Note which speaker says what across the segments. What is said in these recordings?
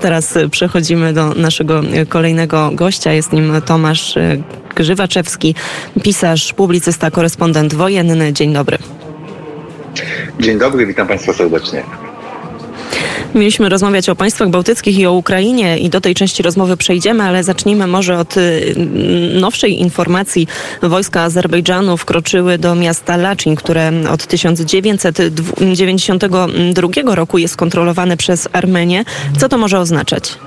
Speaker 1: Teraz przechodzimy do naszego kolejnego gościa. Jest nim Tomasz Grzywaczewski, pisarz, publicysta, korespondent wojenny. Dzień dobry.
Speaker 2: Dzień dobry, witam Państwa serdecznie.
Speaker 1: Mieliśmy rozmawiać o państwach bałtyckich i o Ukrainie i do tej części rozmowy przejdziemy, ale zacznijmy może od y, nowszej informacji. Wojska Azerbejdżanu wkroczyły do miasta Laczin, które od 1992 roku jest kontrolowane przez Armenię. Co to może oznaczać?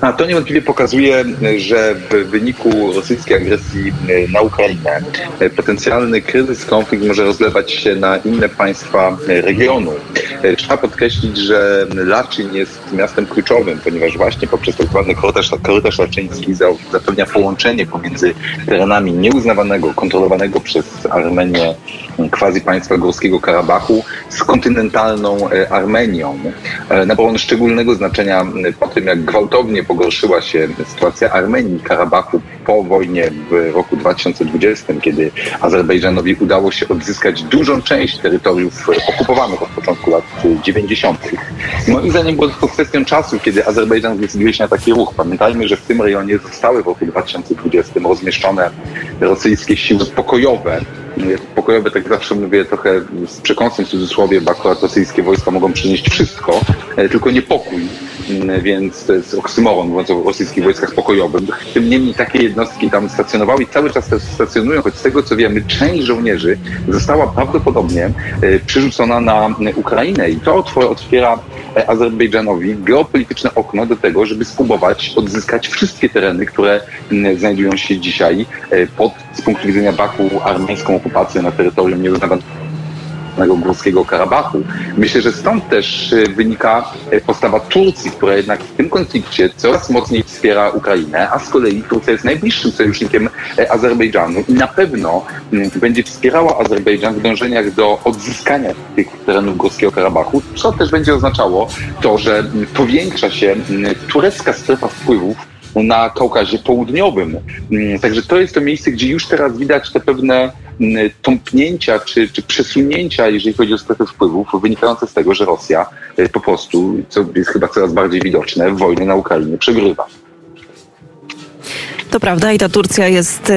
Speaker 2: A to niewątpliwie pokazuje, że w wyniku rosyjskiej agresji na Ukrainę potencjalny kryzys, konflikt może rozlewać się na inne państwa regionu. Trzeba podkreślić, że Laczyn jest miastem kluczowym, ponieważ właśnie poprzez. Tak korytarz, korytarz laczyński zapewnia połączenie pomiędzy terenami nieuznawanego, kontrolowanego przez Armenię quasi państwa Górskiego Karabachu z kontynentalną e, Armenią. E, nabrał on szczególnego znaczenia po tym, jak gwałtownie pogorszyła się sytuacja Armenii i Karabachu po wojnie w roku 2020, kiedy Azerbejdżanowi udało się odzyskać dużą część terytoriów okupowanych od początku lat 90. Moim zdaniem było tylko kwestią czasu, kiedy Azerbejdżan zdecyduje się na taki ruch. Pamiętajmy, że w tym rejonie zostały w roku 2020 rozmieszczone rosyjskie siły pokojowe, pokojowe, tak zawsze mówię trochę z przekąsem w cudzysłowie, bo akurat rosyjskie wojska mogą przynieść wszystko, e, tylko nie pokój, mm, więc to jest oksymoron, mówiąc o rosyjskich wojskach pokojowych. Tym niemniej takie jednostki tam stacjonowały i cały czas stacjonują, choć z tego co wiemy, część żołnierzy została prawdopodobnie e, przerzucona na Ukrainę i to otwiera Azerbejdżanowi geopolityczne okno do tego, żeby spróbować odzyskać wszystkie tereny, które mm, znajdują się dzisiaj pod, z punktu widzenia Baku, armeńską okupację na terytorium nieuznawanego Górskiego Karabachu. Myślę, że stąd też e, wynika e, postawa Turcji, która jednak w tym konflikcie coraz mocniej wspiera Ukrainę, a z kolei Turcja jest najbliższym sojusznikiem e, Azerbejdżanu i na pewno będzie wspierała Azerbejdżan w dążeniach do odzyskania tych terenów Górskiego Karabachu, co też będzie oznaczało to, że powiększa się turecka strefa wpływów na Kaukazie Południowym. Także to jest to miejsce, gdzie już teraz widać te pewne tąpnięcia czy, czy przesunięcia, jeżeli chodzi o strefę wpływów, wynikające z tego, że Rosja e, po prostu, co jest chyba coraz bardziej widoczne, wojnę na Ukrainie przegrywa.
Speaker 1: To prawda i ta Turcja jest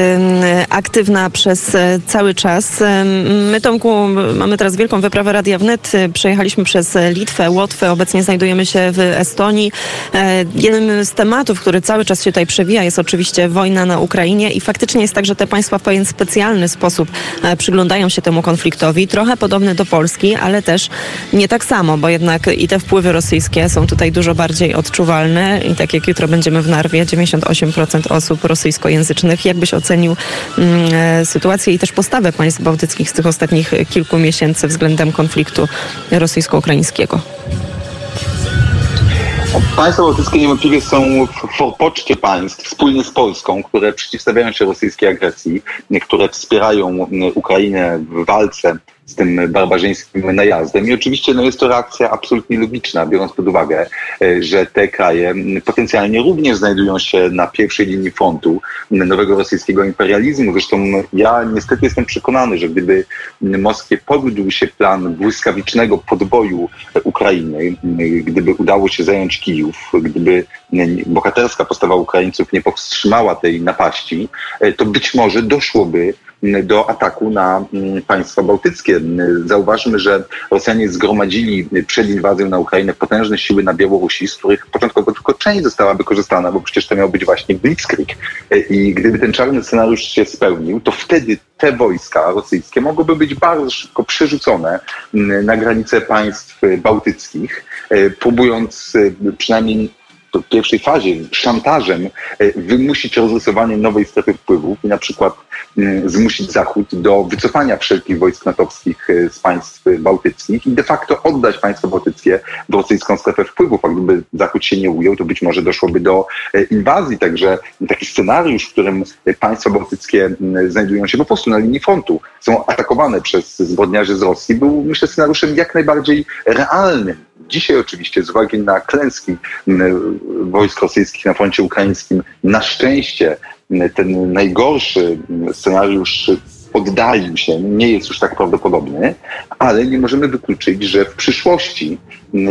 Speaker 1: aktywna przez e, cały czas. My, Tomku, mamy teraz wielką wyprawę Radia Wnet. Przejechaliśmy przez Litwę, Łotwę, obecnie znajdujemy się w Estonii. E, jednym z tematów, który cały czas się tutaj przewija jest oczywiście wojna na Ukrainie i faktycznie jest tak, że te państwa w pewien specjalny sposób e, przyglądają się temu konfliktowi. Trochę podobny do Polski, ale też nie tak samo, bo jednak i te wpływy rosyjskie są tutaj dużo bardziej odczuwalne i tak jak jutro będziemy w Narwie, 98% osób rosyjskojęzycznych. Jak byś ocenił mm, e, sytuację i też postawę państw bałtyckich z tych ostatnich kilku miesięcy względem konfliktu rosyjsko-ukraińskiego?
Speaker 2: Państwa bałtyckie niewątpliwie są w forpoczcie państw wspólnie z Polską, które przeciwstawiają się rosyjskiej agresji, które wspierają Ukrainę w walce z tym barbarzyńskim najazdem. I oczywiście no, jest to reakcja absolutnie logiczna, biorąc pod uwagę, e, że te kraje potencjalnie również znajdują się na pierwszej linii frontu nowego rosyjskiego imperializmu. Zresztą ja niestety jestem przekonany, że gdyby Moskwie powiódł się plan błyskawicznego podboju Ukrainy, gdyby udało się zająć Kijów, gdyby bohaterska postawa Ukraińców nie powstrzymała tej napaści, e, to być może doszłoby do ataku na mm, państwa bałtyckie. Zauważmy, że Rosjanie zgromadzili przed inwazją na Ukrainę potężne siły na Białorusi, z których początkowo tylko część została wykorzystana, bo przecież to miał być właśnie Blitzkrieg. I gdyby ten czarny scenariusz się spełnił, to wtedy te wojska rosyjskie mogłyby być bardzo szybko przerzucone mm, na granice państw bałtyckich, e, próbując e, przynajmniej w pierwszej fazie szantażem e, wymusić rozrysowanie nowej strefy wpływów i na przykład mm, zmusić Zachód do wycofania wszelkich wojsk natowskich e, z państw bałtyckich i de facto oddać państwa bałtyckie w rosyjską strefę wpływów. A gdyby Zachód się nie ujął, to być może doszłoby do e, inwazji. Także taki scenariusz, w którym państwa bałtyckie znajdują się po prostu na linii frontu, są atakowane przez zbrodniarzy z Rosji, był myślę scenariuszem jak najbardziej realnym. Dzisiaj oczywiście z uwagi na klęski wojsk rosyjskich na froncie ukraińskim, na szczęście ten najgorszy scenariusz oddalił się, nie jest już tak prawdopodobny, ale nie możemy wykluczyć, że w przyszłości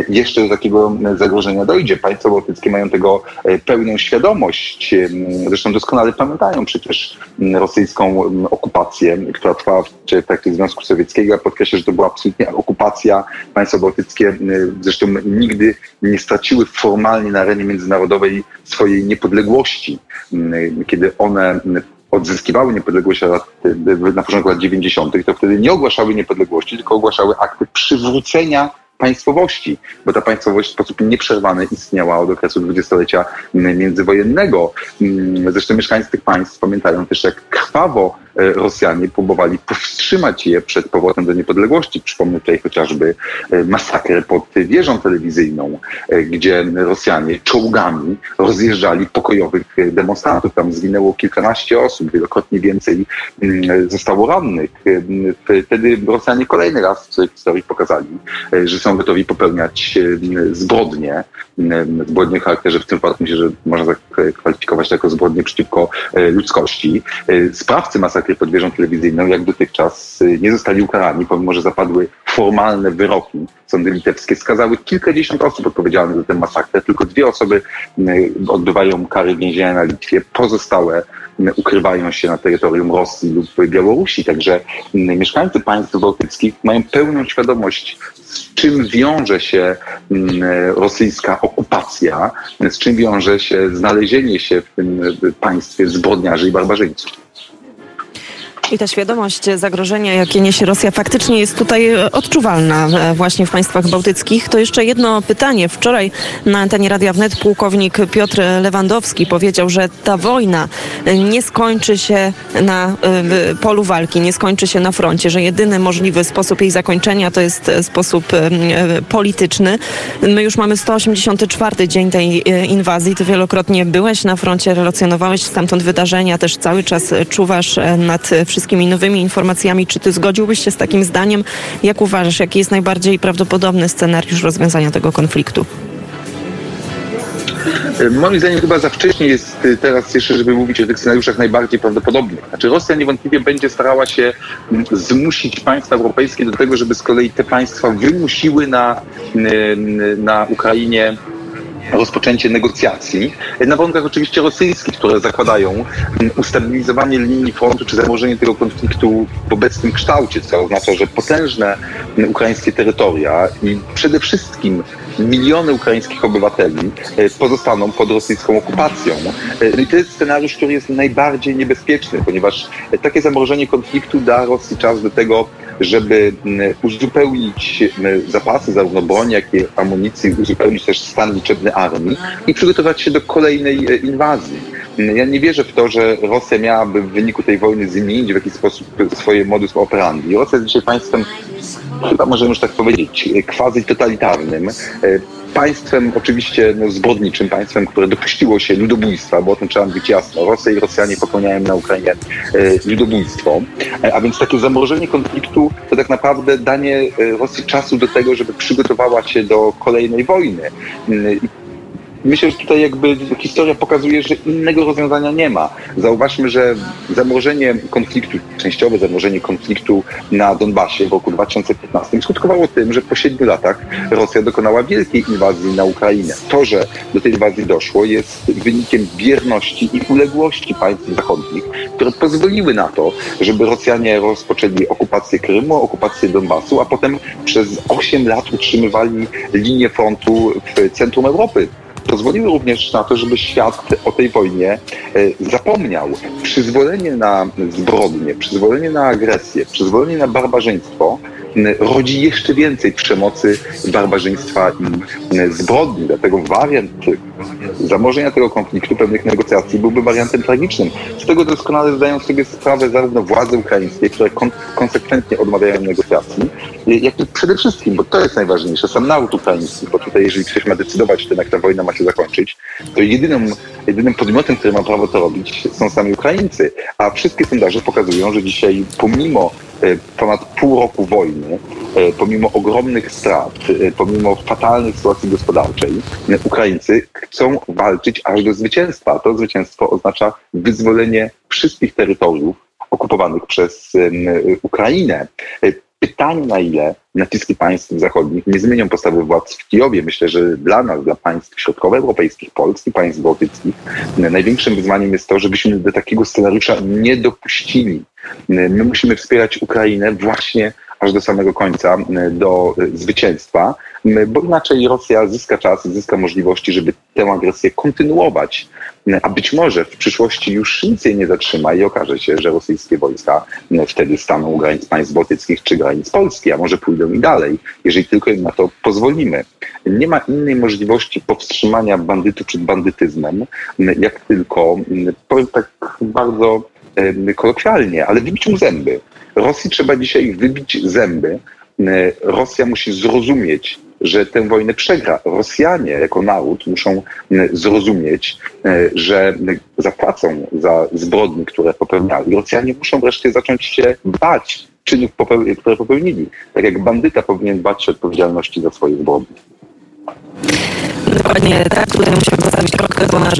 Speaker 2: jeszcze do takiego zagrożenia dojdzie. Państwa bałtyckie mają tego e, pełną świadomość. Zresztą doskonale pamiętają przecież rosyjską okupację, która trwała w trakcie Związku Sowieckiego. Ja podkreślę, że to była absolutnie okupacja. Państwa bałtyckie zresztą nigdy nie straciły formalnie na arenie międzynarodowej swojej niepodległości. Kiedy one odzyskiwały niepodległość na początku lat 90., to wtedy nie ogłaszały niepodległości, tylko ogłaszały akty przywrócenia państwowości, bo ta państwowość w sposób nieprzerwany istniała od okresu dwudziestolecia międzywojennego. Mm, zresztą mieszkańcy tych państw pamiętają też, jak krwawo e, Rosjanie próbowali powstrzymać je przed powrotem do niepodległości. Przypomnę tutaj chociażby e, masakrę pod wieżą telewizyjną, e, gdzie Rosjanie czołgami rozjeżdżali pokojowych demonstrantów. Tam zginęło kilkanaście osób, wielokrotnie więcej mm, zostało rannych. Wtedy Rosjanie kolejny raz w swojej historii pokazali, że są gotowi popełniać zbrodnie, zbrodnie o charakterze w tym wypadku myślę, że można zakwalifikować jako zbrodnie przeciwko e, ludzkości. E, sprawcy masakry pod wieżą telewizyjną, jak dotychczas, e, nie zostali ukarani, pomimo że zapadły formalne wyroki. Sądy litewskie skazały kilkadziesiąt osób odpowiedzialnych za tę masakrę. Tylko dwie osoby odbywają kary więzienia na Litwie. Pozostałe ukrywają się na terytorium Rosji lub Białorusi. Także mieszkańcy państw bałtyckich mają pełną świadomość, z czym wiąże się rosyjska okupacja, z czym wiąże się znalezienie się w tym państwie zbrodniarzy i barbarzyńców.
Speaker 1: I ta świadomość zagrożenia, jakie niesie Rosja, faktycznie jest tutaj e, odczuwalna e, właśnie w państwach bałtyckich. To jeszcze jedno pytanie. Wczoraj na antenie Radia Wnet pułkownik Piotr Lewandowski powiedział, że ta wojna nie skończy się na e, polu walki, nie skończy się na froncie, że jedyny możliwy sposób jej zakończenia to jest sposób polityczny. My już mamy 184 dzień tej inwazji. Ty wielokrotnie byłeś na froncie, relacjonowałeś stamtąd wydarzenia, też cały czas czuwasz nad wszystkimi nowymi informacjami. Czy ty zgodziłbyś się z takim zdaniem? Jak uważasz, jaki jest najbardziej prawdopodobny scenariusz rozwiązania tego konfliktu?
Speaker 2: Moim zdaniem chyba za wcześnie jest y, teraz jeszcze, żeby mówić o tych scenariuszach najbardziej prawdopodobnych. Znaczy Rosja niewątpliwie będzie starała się zmusić państwa europejskie do tego, żeby z kolei te państwa wymusiły na, y, na Ukrainie rozpoczęcie negocjacji na warunkach oczywiście rosyjskich, które zakładają mm, ustabilizowanie linii frontu czy zamorzenie tego konfliktu w obecnym kształcie, co oznacza, że potężne mm, ukraińskie terytoria i przede wszystkim miliony ukraińskich obywateli e, pozostaną pod rosyjską okupacją. E, no I to jest scenariusz, który jest najbardziej niebezpieczny, ponieważ takie zamrożenie konfliktu da Rosji czas do tego, żeby uzupełnić zapasy zarówno broni, jak i amunicji, uzupełnić też stan liczebny armii i przygotować się do kolejnej e, inwazji. Ja nie wierzę w to, że Rosja miałaby w wyniku tej wojny zmienić w jakiś sposób swoje modus operandi. Rosja jest dzisiaj państwem, chyba możemy już tak powiedzieć, quasi totalitarnym państwem oczywiście no, zbrodniczym, państwem, które dopuściło się ludobójstwa, bo o tym trzeba mówić jasno. Rosja i Rosjanie popełniają na Ukrainie e, ludobójstwo. E, a więc takie zamrożenie konfliktu to tak naprawdę danie e, Rosji czasu do tego, żeby przygotowała się do kolejnej wojny. Mm, myślę, że tutaj jakby historia pokazuje, że innego rozwiązania nie ma. Zauważmy, że zamrożenie konfliktu, częściowe zamrożenie konfliktu na Donbasie w roku 2015 skutkowało tym, że po siedmiu latach Rosja dokonała wielkiej inwazji na Ukrainę. To, że do tej inwazji doszło, jest wynikiem bierności i uległości państw zachodnich, które pozwoliły na to, żeby Rosjanie rozpoczęli okupację Krymu, okupację Donbasu, a potem przez 8 lat utrzymywali linię frontu w centrum Europy pozwoliły również na to, żeby świat o tej wojnie e, zapomniał. Przyzwolenie na zbrodnie, przyzwolenie na agresję, przyzwolenie na barbarzyństwo rodzi jeszcze więcej przemocy, barbarzyństwa i zbrodni. Dlatego wariant zamorzenia tego konfliktu, pewnych negocjacji byłby wariantem tragicznym. Z tego doskonale zdają sobie sprawę zarówno władze ukraińskie, które kon konsekwentnie odmawiają negocjacji, jak i przede wszystkim, bo to jest najważniejsze, sam naród ukraiński, bo tutaj jeżeli ktoś ma decydować o tym, jak ta wojna ma się zakończyć, to jedynym, jedynym podmiotem, który ma prawo to robić, są sami Ukraińcy. A wszystkie sondaże pokazują, że dzisiaj pomimo E, ponad pół roku wojny, e, pomimo ogromnych strat, e, pomimo fatalnej sytuacji gospodarczej, Ukraińcy chcą walczyć aż do zwycięstwa. To zwycięstwo oznacza wyzwolenie wszystkich terytoriów okupowanych przez Ukrainę. Pytanie, na ile naciski państw zachodnich nie zmienią postawy władz w Kijowie. Myślę, że dla nas, dla państw środkowoeuropejskich, Polski, państw bałtyckich, największym wyzwaniem jest to, żebyśmy do takiego scenariusza nie dopuścili. My musimy wspierać Ukrainę właśnie aż do samego końca, do zwycięstwa, bo inaczej Rosja zyska czas, zyska możliwości, żeby tę agresję kontynuować. A być może w przyszłości już nic jej nie zatrzyma i okaże się, że rosyjskie wojska wtedy staną u granic państw bałtyckich czy granic Polski, a może pójdą i dalej, jeżeli tylko im na to pozwolimy. Nie ma innej możliwości powstrzymania bandytu przed bandytyzmem, jak tylko, powiem tak bardzo kolokwialnie, ale wybić mu zęby. Rosji trzeba dzisiaj wybić zęby. Rosja musi zrozumieć, że tę wojnę przegra. Rosjanie jako naród muszą zrozumieć, że zapłacą za zbrodnie, które popełniali. Rosjanie muszą wreszcie zacząć się bać czynów, które popełnili. Tak jak bandyta powinien bać się odpowiedzialności za swoje zbrodnie.
Speaker 1: Dokładnie tak. Tutaj musimy postawić kropkę, bo nasz